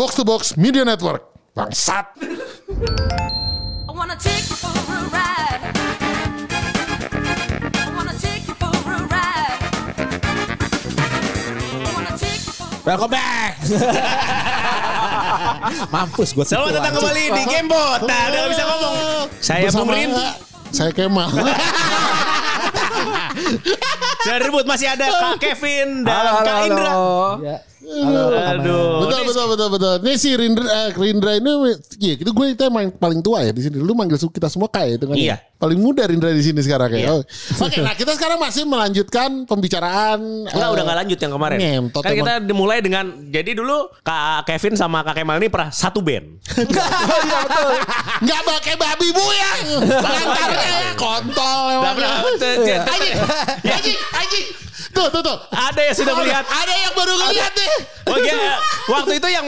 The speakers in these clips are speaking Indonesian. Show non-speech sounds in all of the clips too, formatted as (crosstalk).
Box to Box Media Network. Bangsat. I wanna take you for a ride. Welcome back. (laughs) Mampus gue Selamat datang kembali di Gamebot. Nah, udah bisa ngomong. Saya Bung Bersama Rin. Saya Kemal. (laughs) Saya ribut masih ada Kak Kevin dan Halo, halo, Kak Indra. halo. Aduh. betul, betul, betul, betul. Ini si Rindra, eh, Rindra ini, iya, itu gue kita yang paling tua ya di sini. Lu manggil kita semua Kak ya, itu kan? Iya. Paling muda Rindra di sini sekarang kayak. Iya. Oh. Oke, nah kita sekarang masih melanjutkan pembicaraan. Enggak, eh, udah gak lanjut yang kemarin. ngentot kan kita dimulai dengan jadi dulu Kak Kevin sama Kak Kemal ini pernah satu band. (laughs) Nggak pakai babi bu ya. Lantarnya ya, kontol. Nggak pernah. Anjing, anjing, anjing. Tuh, tuh, tuh. Ada yang sudah melihat. Ada yang baru ngeliat nih. Oh iya, waktu itu yang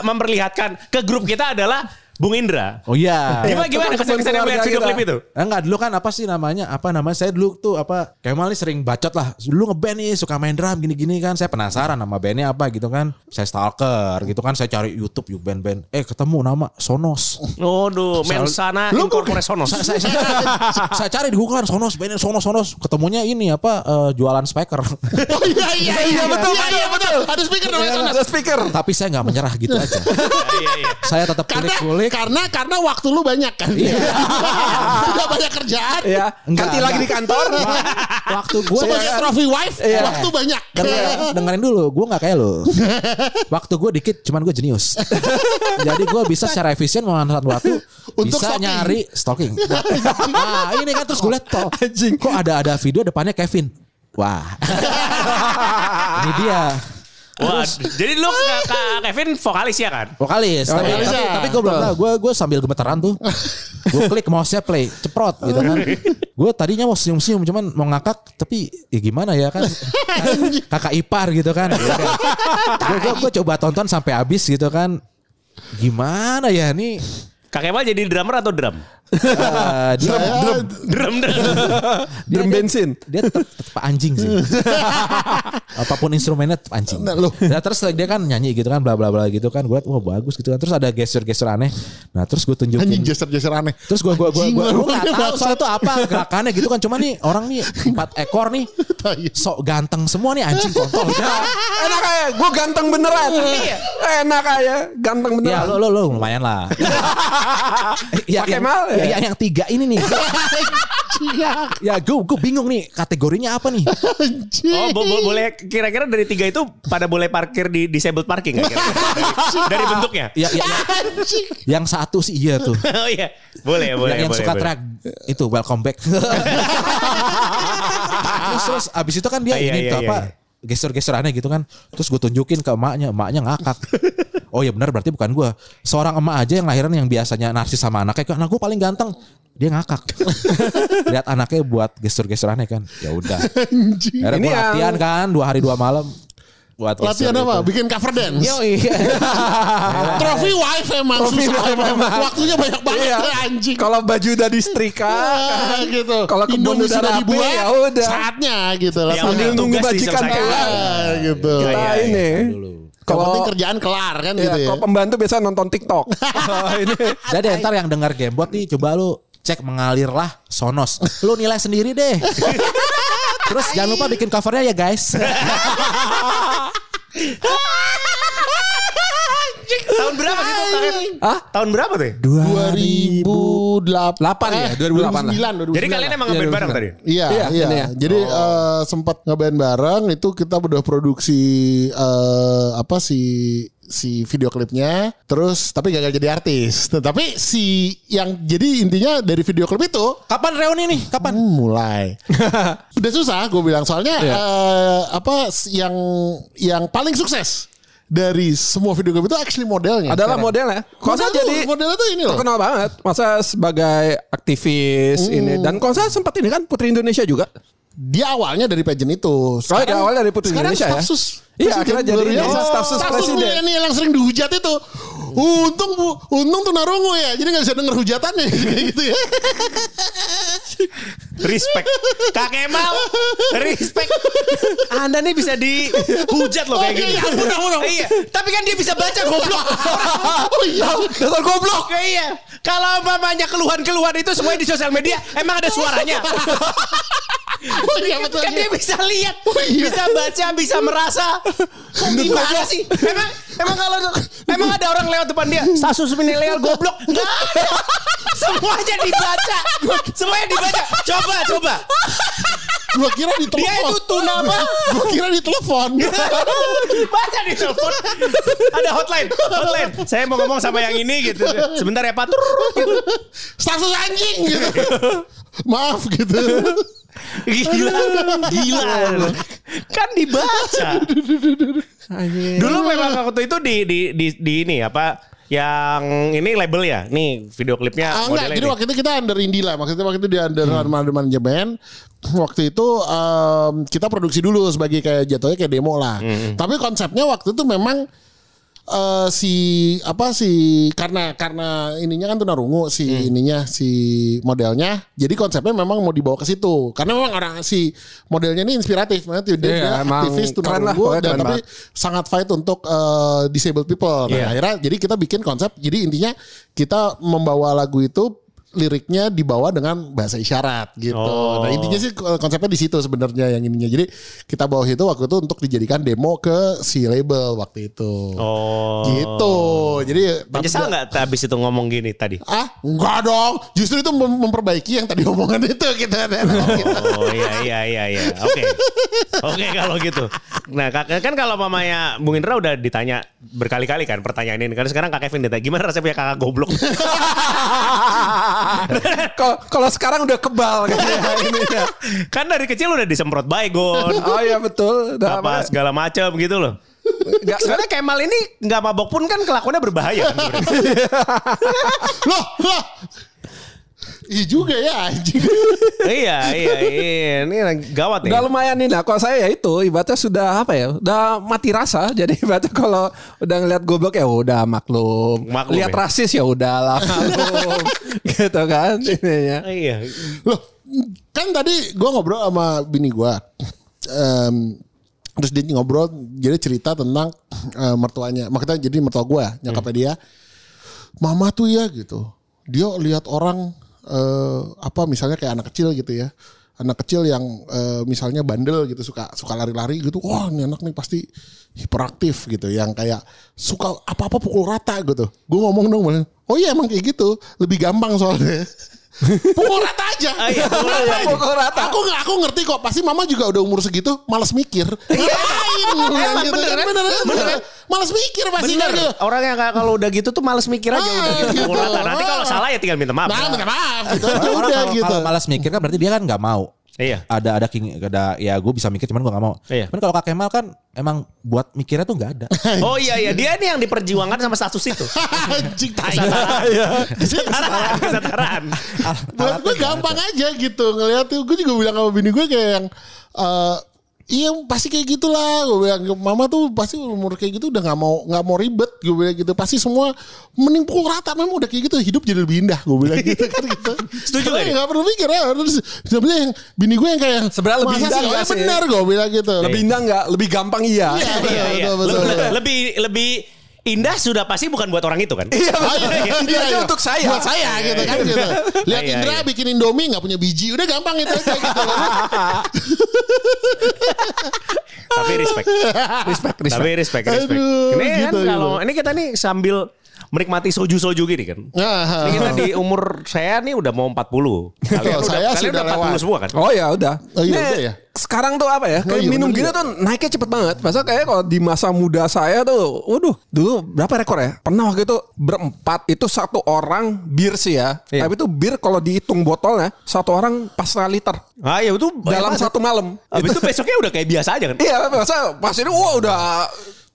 memperlihatkan ke grup kita adalah Bung Indra. Oh iya. Gimana gimana Teman-teman kesan-kesan yang melihat video klip itu? Enggak dulu kan apa sih namanya? Apa namanya? Saya dulu tuh apa Kemal nih sering bacot lah. Dulu ngeband nih suka main drum gini-gini kan. Saya penasaran nama bandnya apa gitu kan. Saya stalker gitu kan. Saya cari YouTube yuk band-band. Eh ketemu nama Sonos. Waduh, Mensana Lu Incorpore Sonos. Saya, saya, saya, saya cari di Google kan Sonos bandnya Sonos Sonos. Ketemunya ini apa eh, jualan speaker. Oh iya, iya, iya, betul, iya, iya, betul. Ada speaker namanya Sonos. Ada speaker. Tapi saya nggak menyerah gitu (laughs) aja. Iya, iya. Saya tetap Karena, kulik-kulik. karena, karena waktu lu banyak kan. Iya. (laughs) Udah banyak kerjaan. Ya, Enggak, ganti lagi di kantor. (laughs) Waktu gue Sebagai trophy wife, Iya. waktu banyak. dengerin, dengerin dulu, gue nggak kayak lo. (laughs) Waktu gue dikit, cuman gue jenius. Jadi gue bisa secara efisien memanfaatkan waktu, Untuk bisa stalking. nyari stalking. Nah ini kan terus gue liat kok, kok ada ada video depannya Kevin. Wah, ini dia Wah, jadi lu Kak Kevin vokalis ya kan? vokalis. tapi Vokalis tapi, ya. tapi gue belum tahu. Gue gue sambil gemeteran tuh. (laughs) Gue klik mouse-nya play, ceprot gitu kan. Gue tadinya mau senyum-senyum, cuman mau ngakak, tapi ya gimana ya kan? (laughs) Kakak ipar gitu kan. (laughs) Gue gue coba tonton sampai habis gitu kan. Gimana ya nih? Kak Kemal jadi drummer atau drum? Eh, dia, Saya- Drum, drum. dia, Drum dia- bensin. Dia tetap, tetap anjing sih. (laughs) Apa pun instrumennya tetap anjing. Nah. Nah, terus dia kan nyanyi gitu kan bla bla bla gitu kan. Gue wah bagus gitu kan. Terus ada gesture-gesture aneh. Nah, terus gue tunjukin. Anjing geser-geser aneh. Terus gue gue gue gue baru nggak tahu soal itu apa gerakannya gitu kan. Cuma nih orang nih empat ekor nih sok ganteng semua nih anjing kontol. (laughs) Enak aja, gue ganteng beneran. Enak aja, ganteng ya beneran. lo lo lo lumayan lah. (laughs) ya, Pakai yang, mal, ya, ya? yang, yang tiga ini nih. (laughs) ya gue gue bingung nih kategorinya apa nih. Oh, bo- bo- boleh kira-kira dari tiga itu pada boleh parkir di disabled parking? Dari, dari bentuknya? Ya, ya, ya. yang satu sih iya tuh. (laughs) oh iya, boleh, boleh, yang, yang boleh. suka boleh. track itu welcome back. (laughs) terus, terus abis itu kan dia Ah, iya, ini iya, tuh iya, apa iya. Gestur-gestur aneh gitu kan. Terus gue tunjukin ke emaknya, emaknya ngakak. Oh ya benar berarti bukan gue. Seorang emak aja yang lahiran yang biasanya narsis sama anaknya, kan anak gue paling ganteng. Dia ngakak. (laughs) Lihat anaknya buat gestur-gestur aneh kan. Ya udah. Akhirnya Ini yang- latihan kan dua hari dua malam. Buat Latihan apa? itu. Bikin cover dance. Yo (laughs) iya. Trophy wife emang Trophy susah wife emang. emang. Waktunya banyak banget Iya. ya, anjing. Kalau baju udah disetrika, Ah, gitu. Kalau kebun udah rapi, dibuat, ya udah. Saatnya gitu lah. Yang sambil nunggu bajikan diselesaikan. kelar. Gitu. kita Iya, iya, ini. dulu. Kalau Kalau penting kerjaan kelar kan ya, gitu ya. kalau pembantu biasa nonton TikTok. (laughs) ini Jadi ntar yang dengar gamebot nih coba lu cek mengalirlah Sonos. Lu nilai sendiri deh. (laughs) Terus jangan lupa bikin covernya ya guys. Tahun berapa sih Kak Kev? Hah? Tahun berapa tuh? 2008 ya, 2008 lah. 2009, 2009 Jadi kalian emang ngeband Iya, bareng tadi? Iya, Iya, iya. ya. Jadi eh, sempat ngeband bareng itu kita udah produksi eh, apa si si video klipnya terus tapi gagal jadi artis. Nah, tapi si yang jadi intinya dari video klip itu Kapan reuni nih? Kapan? Hmm, mulai. (laughs) Udah susah gue bilang soalnya eh, apa s- yang yang paling sukses dari semua video klip itu actually modelnya. adalah sekarang. modelnya. Konsa Model jadi modelnya tuh ini loh. terkenal banget. Masa sebagai aktivis ini dan Konsa sempat ini kan Putri Indonesia juga. Dia awalnya dari pageant itu. Oh, dia awalnya dari Putri sekarang Indonesia ya? sus Iya, akhirnya jadi ya. ini, staf sus presiden. milenial yang sering dihujat itu. Untung bu, untung tuh narungu ya, jadi nggak bisa denger hujatannya (laughs) gitu ya. Respect. Kak Kemal, respect. Anda nih bisa dihujat loh kayak Oke, gini. ampun, ampun, ampun. Iya, tapi kan dia bisa baca goblok. (laughs) Oh iya. Dasar goblok. Ya, iya. Kalau mamanya keluhan-keluhan itu semuanya di sosial media, emang ada suaranya. (laughs) Oh iya betul. kan dia bisa lihat, iya. bisa baca, bisa merasa. Kok gimana sih? Emang emang kalau emang ada orang lewat depan dia, status milenial goblok? Enggak. Semuanya dibaca. Semuanya dibaca. Coba, coba. Gua kira di telepon. Dia itu tuna apa? Gua kira di telepon. Baca di telepon. Ada hotline, hotline. Saya mau ngomong sama yang ini gitu. Sebentar ya Pak. Gitu. Status anjing gitu. Maaf gitu. Gila, gila. Kan dibaca. Dulu memang waktu itu di di di, di ini apa? Yang ini label ya. Nih video klipnya Ah, enggak, jadi ini. waktu itu kita under indie lah. Maksudnya waktu itu di under hmm. manajemen. Waktu itu em, kita produksi dulu sebagai kayak jatuhnya kayak demo lah. Tapi konsepnya waktu itu memang eh, si apa si karena karena ininya kan tunarungu si ininya si modelnya. Jadi konsepnya memang mau dibawa ke situ. Karena memang orang si modelnya ini inspiratif, banget. dia, Iya, dia aktivis tunarungu dan tapi sangat fight untuk eh, disabled people. Nah, Iya. akhirnya jadi kita bikin konsep. Jadi intinya kita membawa lagu itu liriknya dibawa dengan bahasa isyarat gitu. Oh. Nah intinya sih konsepnya di situ sebenarnya yang ininya. Jadi kita bawa itu waktu itu untuk dijadikan demo ke si label waktu itu. Oh. Gitu. Jadi Menyesal nggak habis itu ngomong gini tadi? Ah, enggak dong. Justru itu mem- memperbaiki yang tadi omongan itu kita. (laughs) Oh iya iya iya iya. Oke. Oke kalau gitu. Nah kak, kan kalau mamanya Bung Indra udah ditanya berkali-kali kan pertanyaan ini. Karena sekarang Kak Kevin ditanya gimana rasanya punya kakak goblok. (laughs) (laughs) Kalau sekarang udah kebal kayaknya (laughs) ini ya. kan dari kecil udah disemprot baygon. (laughs) Oh iya betul. Udah apa segala macam gitu loh. Nggak- Sebenarnya Kemal ini nggak mabok pun kan kelakuannya berbahaya. Kan, loh, loh. Iya juga ya anjing. (laughs) iya iya iya. Ini gawat nih. Udah lumayan nih nah kalau saya ya itu ibaratnya sudah apa ya udah mati rasa (laughs) jadi ibaratnya kalau udah ngeliat goblok ya udah maklum, Maklum lihat ya. rasis ya udahlah (laughs) maklum gitu kan ininya Iya. Loh, kan tadi gua ngobrol sama bini gua. Em, terus dia ngobrol jadi cerita tentang eh, mertuanya. Makanya jadi mertua gua, nyokapnya dia. Mama tuh ya gitu. Dia lihat orang eh, apa misalnya kayak anak kecil gitu ya. Anak kecil yang eh, misalnya bandel gitu suka suka lari-lari gitu. Wah, ini anak nih pasti hiperaktif gitu yang kayak suka apa-apa pukul rata gitu. Gue ngomong dong, oh iya emang kayak gitu. Lebih gampang soalnya. (laughs) pukul rata aja. Ah, iya, pukul rata aja. Pukul rata. Aku nggak aku ngerti kok. Pasti mama juga udah umur segitu malas mikir. Ngapain? Emang gitu bener kan? Bener? Bener kan? Malas mikir pasti Bener. gitu. Orang yang kalau udah gitu tuh males mikir aja Ah, udah gitu. gitu. Pukul rata. Nanti kalau Ah. salah ya tinggal minta maaf. Nah, minta maaf gitu Orang udah kalau, gitu. kalau malas mikir kan berarti dia kan nggak mau. Iya. Ada ada king ada ya gue bisa mikir cuman gue nggak mau. Iya. Cuman kalau Kak Kemal kan emang buat mikirnya tuh nggak ada. (laughs) Oh iya iya dia nih yang diperjuangkan sama status itu. Anjing tai. Kesetaraan, kesetaraan. Buat gue gampang aja gitu ngeliat tuh. Gue juga bilang sama bini gue kayak yang eh, Iya pasti kayak gitulah gue bilang mama tuh pasti umur kayak gitu udah nggak mau nggak mau ribet gue bilang gitu pasti semua mending pukul rata memang udah kayak gitu hidup jadi lebih indah gue bilang gitu kan gitu Setuju nih? nggak perlu mikir ya terus sebenarnya yang bini gue yang kayak Sebenarnya lebih "Masa indah sih?" nggak "Ya sih?" benar gue bilang gitu lebih indah nggak lebih gampang iya Iya, Iya iya. betul, betul, betul. Lebih lebih indah sudah pasti bukan buat orang itu kan? iya Oh, iya, iya, aja iya. untuk saya Buat saya gitu kan gitu. Lihat Iya, Indra iya. bikin Indomie nggak punya biji, udah gampang itu aja gitu. Tapi respect. respect respect Tapi respect, respect. Aduh, ini kan gitu, kalau ini kita nih sambil menikmati soju-soju gini kan. Nah, Ini kita di umur saya nih udah mau 40. Kalian Oh, udah, saya kalian sudah udah 40 lewat. semua kan? Oh ya udah. Oh, iya, Nih, udah ya? Sekarang tuh apa ya? Kayak iya, minum gini tuh naiknya cepet banget. Masa kayak kalau di masa muda saya tuh, waduh, dulu berapa rekor ya? Pernah waktu itu berempat itu satu orang bir sih ya. Iya. Tapi itu bir kalau dihitung botolnya satu orang pas liter Ah ya itu dalam banyak satu malam. Habis itu besoknya udah kayak biasa aja kan? Iya, masa pas ini wah udah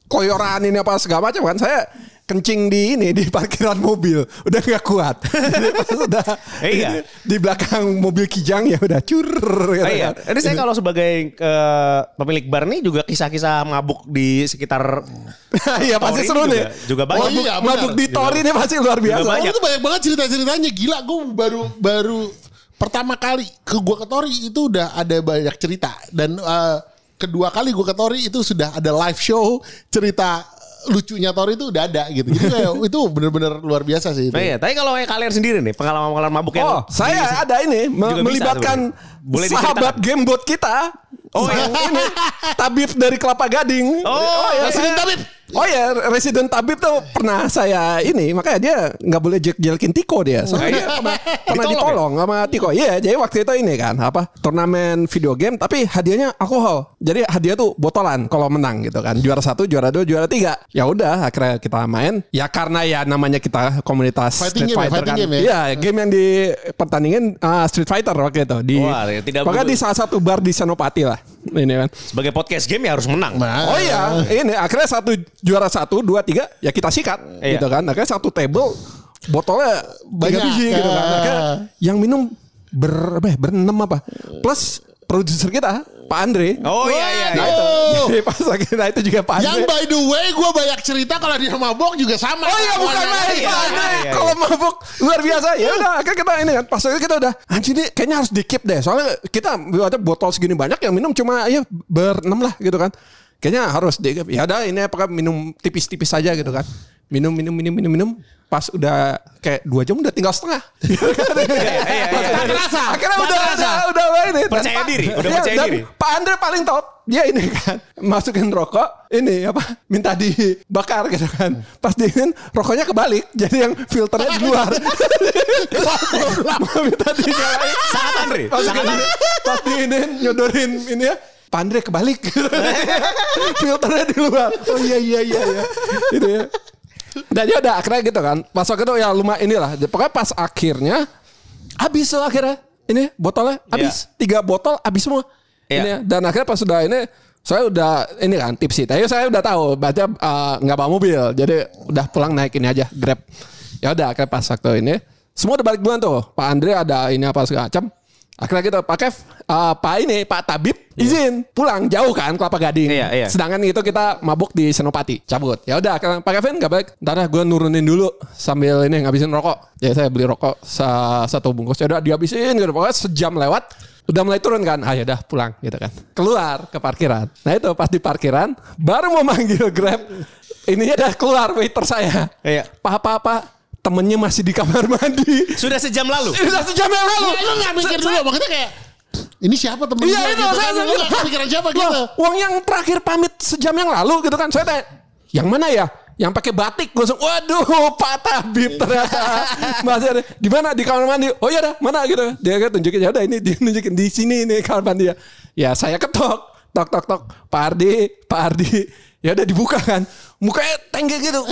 koyoran ini apa segala macam kan saya kencing di ini di parkiran mobil udah nggak kuat Jadi pas (laughs) udah Iya. di belakang mobil kijang ya udah cur gitu Ah, iya. kan. Ini saya kalau sebagai eh, pemilik bar nih juga kisah-kisah mabuk di sekitar (laughs) Iya pasti seru juga- nih. juga banyak. Mabuk, Iya, mabuk di Tori ini pasti luar biasa. banyak. itu banyak banget cerita-ceritanya gila gue baru baru pertama kali ke gua ke Tori itu udah ada banyak cerita dan eh, kedua kali gua ke Tori itu sudah ada live show cerita lucunya Tori itu udah ada gitu. Jadi kayak (laughs) itu bener-bener luar biasa sih itu. Nah, iya, tapi kalau kayak kalian sendiri nih pengalaman-pengalaman mabuk yang Oh, saya ada ini me- Juga bisa melibatkan sebenarnya. Boleh sahabat gamebot kita. Oh, yang ini tabib dari Kelapa Gading. Oh, ya, Resident saya- Tabib. Oh ya, Resident Tabib tuh pernah saya ini, makanya dia nggak boleh jek jelkin Tiko dia. Soalnya dia pernah, pernah Ditolong ditolong sama Tiko. Iya, jadi waktu itu ini kan apa turnamen video game, tapi hadiahnya alkohol. Jadi hadiah tuh botolan kalau menang gitu kan. Juara satu, juara dua, juara tiga. Ya udah, akhirnya kita main. Ya karena ya namanya kita komunitas Fighting Street game ya, Fighter fighting kan. game ya? Iya, game yang di pertandingan ah, Street Fighter waktu itu di Wah, ya, tidak betul. di salah satu bar di Senopati lah. Ini kan. sebagai podcast game ya harus menang. Nah, Oh iya, ini akhirnya satu juara satu, dua, tiga, ya kita sikat, Iya. gitu kan. Akhirnya satu table botolnya Banyak, biji gitu kan. Akhirnya yang minum ber, apa ya, berenam apa? Plus produser kita, Pak Andre. Oh iya iya. Nah iya. itu. Jadi pas akhirnya itu juga Pak Yang Andre. by the way gue banyak cerita kalau dia mabok juga sama. Oh iya bukan main iya, Pak Andre. iya, iya. Kalau mabuk luar biasa ya udah akhirnya kita ini kan pas itu kita udah anjir ini kayaknya harus di keep deh. Soalnya kita ada botol segini banyak yang minum cuma ya berenam lah gitu kan. Kayaknya harus di keep. Ya udah ini apakah minum tipis-tipis saja gitu kan. Minum minum minum minum minum pas udah kayak dua jam udah tinggal setengah. (laughs) iya, iya. udah kerasa. Akhirnya udah kerasa. udah udah ini. Dan Percaya Pak- diri, udah iya, percaya dan diri. Pak Andre paling top dia ini kan (laughs) masukin rokok ini apa minta dibakar gitu kan pas diinin rokoknya kebalik jadi yang filternya di luar (laughs) minta dinyalain Sangat Andre. pas diinin nyodorin ini ya Pak Andre kebalik. (laughs) Filternya di luar. Oh iya iya iya iya. Itu ya. Dan ya udah akhirnya gitu kan. Pas waktu itu ya lumayan inilah. Pokoknya pas akhirnya habis tuh akhirnya. Ini botolnya habis. Tiga botol habis semua. Iya. ini ya. dan akhirnya pas sudah ini saya udah ini kan tipsy tapi saya udah tahu baca eh, nggak bawa mobil. Jadi udah pulang naik ini aja grab. Ya udah akhirnya pas waktu ini semua udah balik duluan tuh. Pak Andre ada ini apa segala macam akhirnya kita Pak Kev eh, Pak ini Pak Tabib izin pulang jauh kan Kelapa Gading. Iya, iya. sedangkan itu kita mabuk di Senopati cabut. Ya udah Pak Kevin nggak balik ntar dah gue nurunin dulu sambil ini ngabisin rokok. Ya saya beli rokok sa- satu bungkus. Ya udah dihabisin gitu. Pokoknya sejam lewat udah mulai turun kan. Ah ya udah pulang gitu kan. Keluar ke parkiran. Nah itu pas di parkiran baru mau manggil grab. Ini udah keluar waiter saya. Iya. pak pak pak temennya masih di kamar mandi. Sudah sejam lalu. ini udah sejam yang lalu. Lu gak mikir dulu maksudnya kayak ini siapa temen Iya itu gitu saya kan. Lu bilang, gak siapa "Loh, gitu. Uang yang terakhir pamit sejam yang lalu gitu kan. Saya tanya, yang mana ya? Yang pakai batik gue langsung, waduh Pak Tabib ternyata. Masih ada di mana? Di kamar mandi. Oh ya dah mana? gitu. Dia kan tunjukin ya udah ini dia nunjukin di sini nih kamar mandi ya. Ya saya ketok. Tok tok tok. Pak Ardi Pak Ardi. Ya udah dibuka kan mukanya tengge gitu (laughs)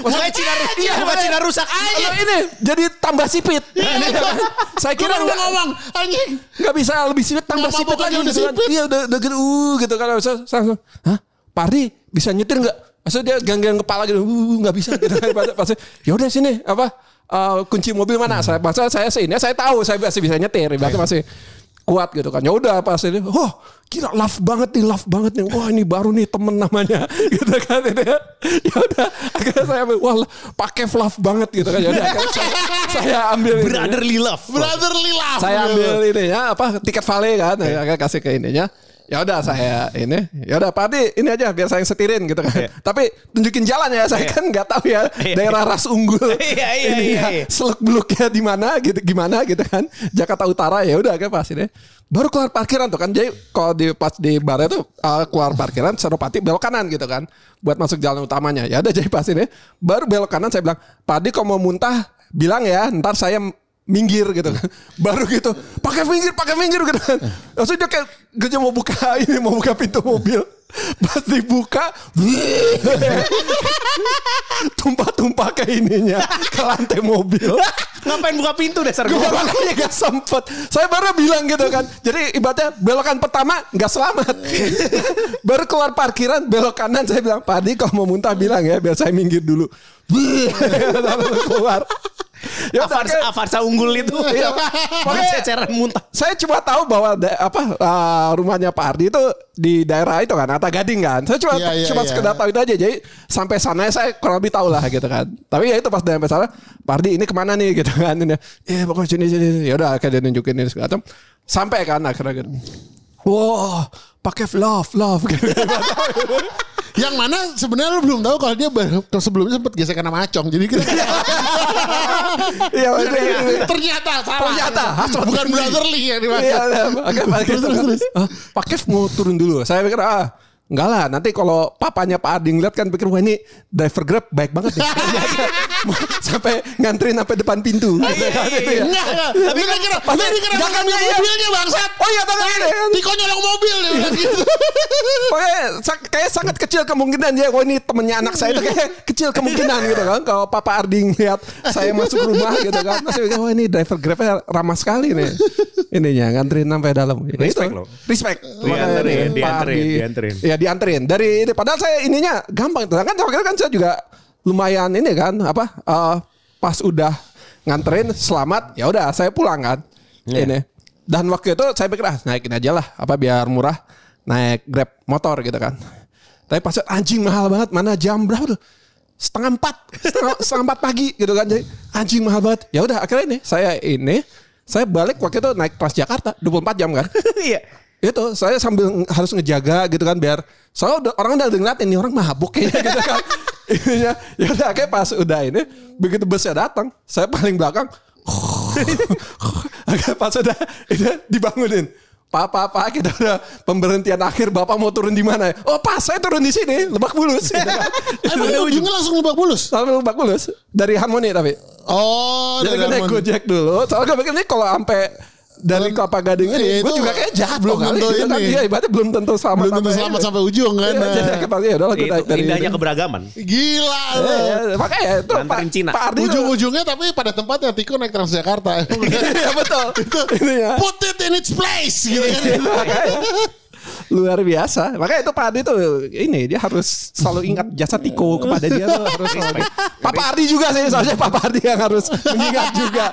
Mukanya Cina, iya, muka Cina rusak. Kalau ini jadi tambah sipit saya Kira kira lu enggak ngomong anjing. bisa lebih sipit tambah sipit lagi udah gitu kan. sipit. Iya udah udah gitu uh, gitu kan saya saya langsung hah Pak Ardi bisa nyetir nggak? Maksudnya dia gang-gang kepala gitu uh nggak bisa gitu kan pas pas ya udah sini apa eh, kunci mobil mana? Saya masa saya sini saya tahu saya masih bisa nyetir berarti masih kuat gitu kan. Ya udah pas ini, oh gila love banget nih, love banget nih. Wah ini baru nih temen namanya (laughs) gitu kan. Ini ya. Ya udah akhirnya saya ambil, wah pakai love banget gitu kan. Ya udah akhirnya saya, saya ambil ini. Brotherly love. Brotherly love. saya gitu. ambil ini ya apa tiket vale kan ya, kasih ke ininya ya udah saya ini ya udah Pak Adi ini aja biar saya yang setirin gitu kan. Tapi tunjukin jalan ya saya Iya. kan nggak tahu ya Iya. daerah ras unggul. Iya, iya, ini iya, ya, iya. seluk beluknya di mana gitu gimana gitu kan. Jakarta Utara ya udah kan pas ini. Baru keluar parkiran tuh kan. Jadi kalau di pas di bar itu uh, keluar parkiran Senopati belok kanan gitu kan. Buat masuk jalan utamanya. Ya udah jadi pas ini. Baru belok kanan saya bilang Pak Adi kalau mau muntah? Bilang ya ntar saya minggir gitu kan. (laughs) Baru gitu, pakai minggir, pakai minggir gitu kan. Langsung dia kayak gajah mau buka (laughs) ini, mau buka pintu mobil. Pas dibuka, (laughs) tumpah-tumpah ke ininya, ke lantai mobil. Ngapain buka pintu dasar Gue makanya gak sempet. Saya baru bilang gitu kan. Jadi ibaratnya belokan pertama gak selamat. baru keluar parkiran belok kanan saya bilang Pak Adi kalau mau muntah bilang ya biar saya minggir dulu. Keluar. Ya Avanza, kayak- Avanza unggul itu. (laughs) Iya. Makanya- Ceceran muntah. saya cuma tahu bahwa da- apa uh, rumahnya Pak Ardi itu di daerah itu kan Atta Gading kan. Saya cuma Iya, iya, cuma iya. sekedar tahu itu aja. Jadi sampai sana saya kurang lebih tahu lah gitu kan. Tapi ya itu pas sampai sana Pak Ardi ini ke mana nih gitu kan. Ini, eh pokoknya sini sini. Ya udah akhirnya dia nunjukin ini segala macam. Sampai kan akhirnya gitu. Wow, pakai love love (laughs) gitu. Yang mana sebenarnya lu belum tahu kalau dia sebelumnya sempat gesekan sama Acong. Jadi kita Iya, maksudnya- ternyata salah. Ternyata, bukan brotherly yang dimaksud. Iya, iya. Oke, Pak Kev. Ah, Pak Kev mau turun dulu. Saya pikir ah Enggak lah, nanti kalau papanya Pak Adi ngeliat kan pikir wah ini driver Grab baik banget nih. (laughs) sampai nganterin sampai depan pintu. Iya, Gitu kan, gitu ya. Enggak, enggak. Tapi kira, kira jangan iya. mobilnya bangsat. Oh iya, kan. Tiko nyolong mobil gitu. (laughs) Pokoknya kayak sangat kecil kemungkinan ya, oh ini temennya anak saya itu kayak kecil kemungkinan gitu kan. Kalau Papa Ardi ngeliat saya masuk rumah gitu kan. Masih pikir, wah ini driver Grabnya ramah sekali nih. Ininya nganterin sampai dalam. Ya, Respect loh. Respect. Dianterin, dianterin, dianterin. Dianterin. Dari ini padahal saya ininya gampang. Kan akhirnya kan saya juga lumayan ini kan apa eh, pas udah nganterin selamat ya udah saya pulang kan. Ini. Dan waktu itu saya pikir ah naikin aja lah apa biar murah naik Grab motor gitu kan. Tapi pas anjing mahal banget mana jam berapa tuh? Setengah empat, setengah, (laughs) setengah empat pagi gitu kan. Jadi anjing mahal banget. Ya udah akhirnya ini saya ini saya balik waktu itu naik Transjakarta 24 jam kan. (laughs) Iya. Itu saya sambil harus ngejaga gitu kan biar soalnya udah, orang udah ngeliatin ini orang mabuk kayaknya gitu kan (laughs) Ininya, ya udah kayak pas udah ini begitu busnya datang saya paling belakang (laughs) agak pas udah ini dibangunin Pak, pak, pak, kita udah pemberhentian akhir. Bapak mau turun di mana? Oh, pas saya turun di sini, Lebak Bulus. (laughs) Emang ujungnya langsung lebak bulus. Sampai Lebak Bulus dari Harmoni tapi. Oh, Jadi gue dari naik Harmoni. Gojek dulu. Soalnya gue pikir nih kalau sampai dari Belum- Kelapa Gading ini, Iya, gue itu juga kayak jatuh belum kali. tentu kan. ini. Iya, ibaratnya belum tentu selamat. Belum tentu selamat ini. sampai ujung kan. Iya, jadi akhirnya ya udah gue Itu naik dari indahnya ini. keberagaman. Gila Iya, lu. iya, makanya itu Pak, Cina. Pak Ardi itu- Ujung-ujungnya tapi pada tempatnya Tiko naik Transjakarta. (laughs) Iya betul. itu ini ya. Put it in its place gitu kan. Luar biasa. Makanya itu Pak Ardi tuh ini dia harus selalu ingat jasa Tiko kepada dia tuh harus selalu. Papa Ardi juga sih soalnya Papa Ardi yang harus mengingat juga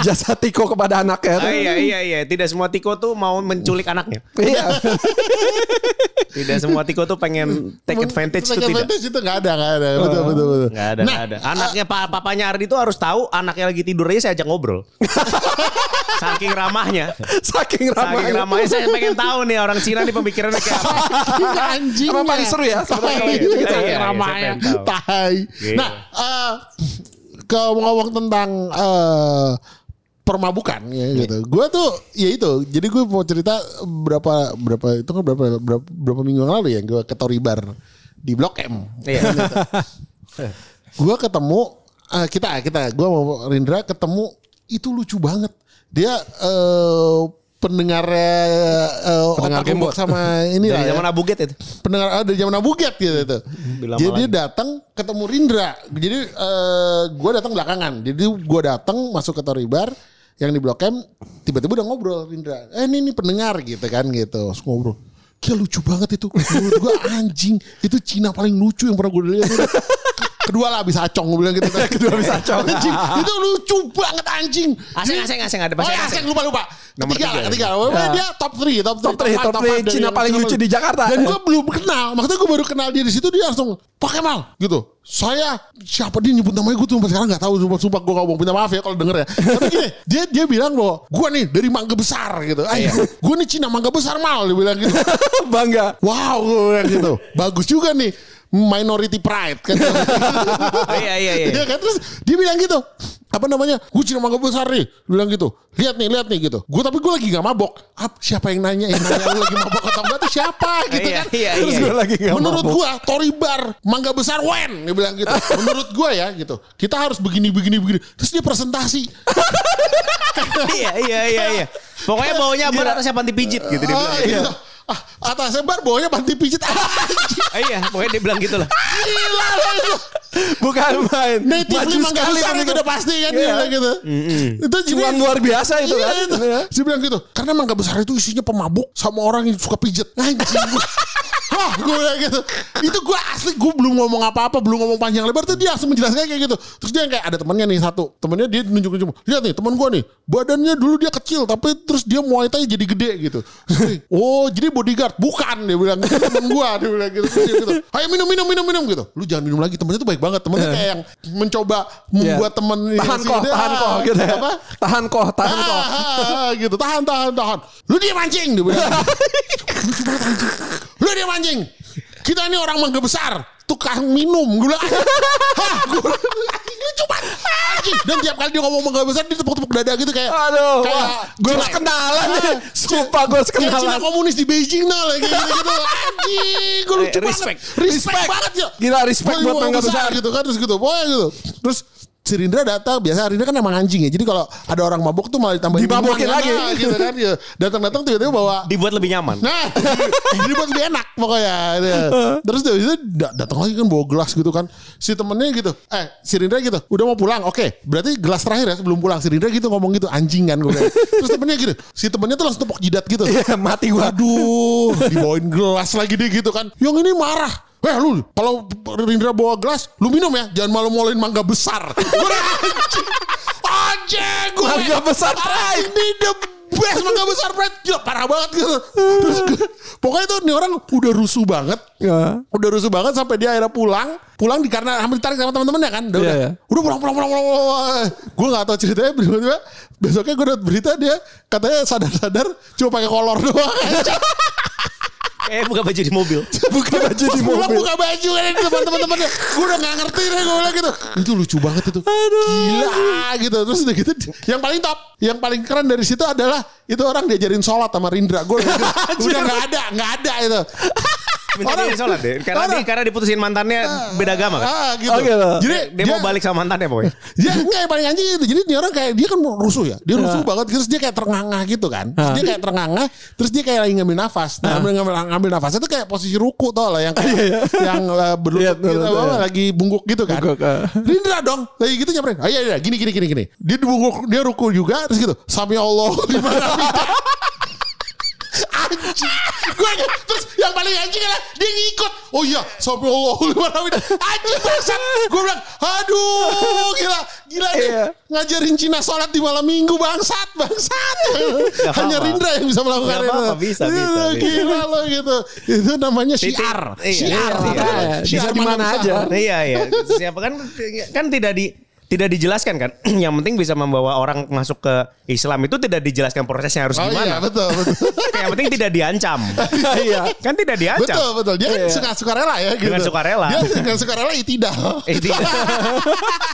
jasa Tiko kepada anaknya. tuh. Ah, iya iya iya, tidak semua Tiko tuh mau menculik anaknya. Iya. Tidak semua Tiko tuh pengen take advantage Take itu tidak. advantage itu nggak ada, nggak ada. Betul, betul, betul. Nggak ada, Nah, nggak ada. Anaknya pa papanya Ardi tuh harus tahu anaknya lagi tidur aja saya ajak ngobrol. (laughs) Saking ramahnya. Saking ramahnya. Saking ramahnya saya pengen tahu nih orang Cina nih pemikirannya kayak apa. (laughs) anjing. Emang paling seru ya sebenarnya kalau gitu. Iya, iya, iya, saya pengen tahu. Tai. Iya. Nah, eh kalau ngomong tentang eh permabukan ya gitu. Gue tuh ya itu. Jadi gue mau cerita berapa berapa itu kan berapa berapa, berapa minggu yang lalu ya gue ke Toribar di Blok M. Iya. (laughs) gue ketemu eh, kita kita gue mau Rindra ketemu itu lucu banget dia eh eh, Pendengar Gembot. Gembok sama ini Dari ya. zaman Abuget itu. pendengar ah, dari zaman Abuget gitu tuh. Bila Jadi dia datang ketemu Rindra. Jadi eh gue datang belakangan. Jadi gue datang masuk ke Toribar yang di Blok M tiba-tiba udah ngobrol Rindra. Eh ini, ini pendengar gitu kan gitu. Terus ngobrol. Gila lucu banget itu. Menurut gue (laughs) anjing. Itu Cina paling lucu yang pernah gue lihat. Kedua lah bisa acong gue bilang gitu. (laughs) Kedua bisa acong. Anjing. Itu lucu banget anjing. Aseng aseng aseng ada Oh bahasa ya, aseng. aseng lupa lupa. Nomor Ketiga, tiga. lah, ketiga. Pokoknya Dia top 3, top 3, Top three, top three Cina paling lucu di Jakarta. Dan gue belum kenal. Maksudnya gue baru kenal dia di situ dia langsung Pak Kemal gitu. Saya siapa dia nyebut namanya gue tuh sampai sekarang nggak tahu sumpah, sumpah gue ngomong minta maaf ya kalau denger ya. Tapi gini, dia dia bilang bahwa gue nih dari Mangga Besar gitu. Ay, gue nih Cina Mangga Besar mal dia bilang gitu. (laughs) Bangga. Wow, gue bilang gitu. Bagus juga nih minority pride kan. Oh, (laughs) iya iya iya. Iya kan terus dia bilang gitu apa namanya gue cina mangga besar nih bilang gitu lihat nih lihat nih gitu gue tapi gue lagi nggak mabok Ap, siapa yang nanya yang nanya lu lagi mabok atau enggak tuh siapa (laughs) gitu Iya, kan iya, terus iya. gue Gua lagi nggak menurut gue Tori Bar mangga besar when dia bilang gitu menurut gue ya gitu kita harus begini begini begini terus dia presentasi (laughs) iya iya iya iya. Pokoknya baunya apa atasnya panti pijit gitu dia Ah, bilang. gitu. Ah, atasnya bar bawahnya panti pijit. Anjing, Ah, iya, pokoknya dia bilang gitu lah. Gila lah. Bukan main. Native Maju lima sekali besar itu udah pasti kan dia Iya. gitu. Itu jadi Cuan luar biasa itu Iya, kan. itu. Dia bilang gitu. Karena mangga besar itu isinya pemabuk sama orang yang suka pijet. Anjing gue. Hah, gue gitu. Itu gue asli gue belum ngomong apa-apa, belum ngomong panjang lebar tuh dia langsung menjelaskan kayak gitu. Terus dia kayak ada temannya nih satu. Temannya dia nunjuk-nunjuk. Lihat nih teman gue nih. Badannya dulu dia kecil tapi terus dia muay thai jadi gede gitu. oh, jadi bodyguard. Bukan dia bilang gitu teman gue dia bilang gitu. Gitu. Ayo minum minum minum minum gitu. Lu jangan minum lagi. Temennya tuh baik banget. Temennya kayak yang mencoba membuat temen Iya. Tahan kok, tahan kok gitu ya. Apa? Tahan kok, tahan kok. Ah, ah, ah, gitu tahan tahan tahan lu dia mancing dia bilang (laughs) lu dia mancing kita ini orang mangga besar tukang minum. Gue bilang hah gue anjing anjing dan tiap kali dia ngomong mangga besar dia tepuk-tepuk dada gitu kayak Aduh, kayak gue harus kenalan nih. Ah, Sumpah gue harus kayak Cina kenalan. komunis di Beijing nah lagi gitu gitu (laughs) anjing gue lucu Eh, respect. banget. Respect banget ya. Gila, respect buat mangga besar. gitu kan terus gitu. Pokoknya gitu. Terus si Rindra datang biasa Rindra kan emang anjing ya jadi kalau ada orang mabuk tuh malah ditambahin Dimabukin lagi. nah, gitu kan ya datang-datang tiba-tiba bawa Dibuat lebih nyaman. Nah, (laughs) jadi buat lebih enak pokoknya. Dia. Terus dari itu da- datang lagi kan bawa gelas gitu kan. Si temennya gitu, eh si Rindra gitu, udah mau pulang. Oke, berarti gelas terakhir ya sebelum pulang. Si Rindra gitu ngomong gitu, anjing kan gue bilang. Terus temennya gitu, si temennya tuh langsung tepok jidat gitu. Iya, mati gua. Aduh, dibawain gelas lagi dia gitu kan. Yang ini marah. Eh lu kalau Rindra bawa gelas, lu minum ya. Jangan malu-maluin mangga besar. (laughs) Anjing. Gue. Mangga besar. Ini the best mangga besar Prai. Gila parah banget gitu. Terus gue- pokoknya tuh nih orang udah rusuh banget. Ya. Udah rusuh banget sampai dia akhirnya pulang. Pulang di karena hampir ditarik sama teman-temannya kan. Udah, udah. iya. udah pulang pulang pulang pulang. pulang. Gue gak tahu ceritanya tiba-tiba besoknya gue dapat berita dia katanya sadar-sadar cuma pakai kolor doang. Eh buka baju di mobil. (laughs) Buka baju di pulang mobil. buka baju kan ini teman-temannya. Gue udah gak ngerti deh gue bilang gitu. Itu lucu banget itu. Gila gitu. Terus udah gitu. Yang paling top. Yang paling keren dari situ adalah itu orang diajarin sholat sama Rindra. Gue udah, (laughs) udah gak ada. Gak ada itu. Minta Orang- dia sholat deh. Karena, orang- dia, karena diputusin mantannya beda agama kan. Ah gitu. Oh, gitu. Jadi Dia, mau balik sama mantannya pokoknya. (laughs) Dia enggak yang paling anjing itu. Jadi dia orang kayak dia kan rusuh ya. Dia rusuh banget terus dia kayak terengah gitu kan. Terus dia kayak terengah terus dia kayak lagi ngambil nafas. Nah, ngambil, ngambil, ngambil nafasnya tuh kayak posisi ruku tau lah yang (laughs) kayak yang uh, berlutut Iya, gitu iya. lagi bungkuk gitu kan. Bungkuk, ah. Rindra dong. Lagi gitu nyamperin. Ah iya iya gini gini gini gini. Dia bungkuk dia ruku juga terus gitu. Sami Allah (laughs) Anjing Gue Terus yang paling anjing adalah Dia ngikut Oh iya Sampai Allah Anjing bangsat Gue bilang Aduh Gila Gila nih Iya. Ngajarin Cina sholat di malam minggu Bangsat Bangsat Gak Hanya apa-apa. Rindra yang bisa melakukan Gak apa-apa, bisa, Itu bisa, bisa. Gila lo gitu Itu namanya syiar Iya, Syiar iya, makanya. iya. Syiar Bisa di mana mangga aja. besar. Iya iya. Siapa kan kan tidak di tidak dijelaskan kan. (clears throat) Yang penting bisa membawa orang masuk ke Islam itu tidak dijelaskan prosesnya harus Oh iya gimana. betul betul (laughs) Yang penting tidak diancam. (laughs) Iya. kan tidak diancam. Betul betul Dia kan Iya. suka sukarela ya gitu. Dengan sukarela. Dia dengan sukarela ya tidak Eh (laughs) tidak.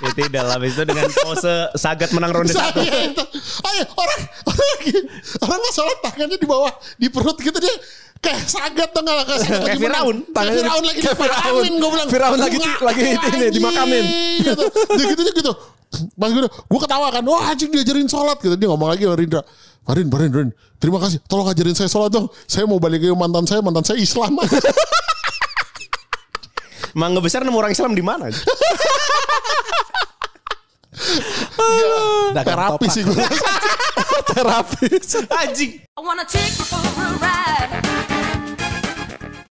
eh, tidak lah. Itu dengan pose sagat menang ronde satu. Saya itu. Ayo orang orang lagi orang nggak sholat tangannya di bawah di perut gitu dia kayak sagat tuh nggak kayak Kayak lagi menang. Firaun. Kayak Firaun lagi kayak Firaun. gue bilang. Firaun lagi- lagi ini, dimakamin. Gitu. Dia gitu dia gitu. Pas gue gue ketawa kan. Wah anjing diajarin sholat gitu. Dia ngomong lagi sama Rindra. Farin, Farin, Farin. Terima kasih. Tolong ajarin saya sholat dong. Saya mau balik ke mantan saya. Mantan saya Islam. (laughs) Mangga besar nemu orang Islam di mana? (laughs) ya, terapi sih gue. (laughs) Terapis. Anjing. I wanna take you for a ride.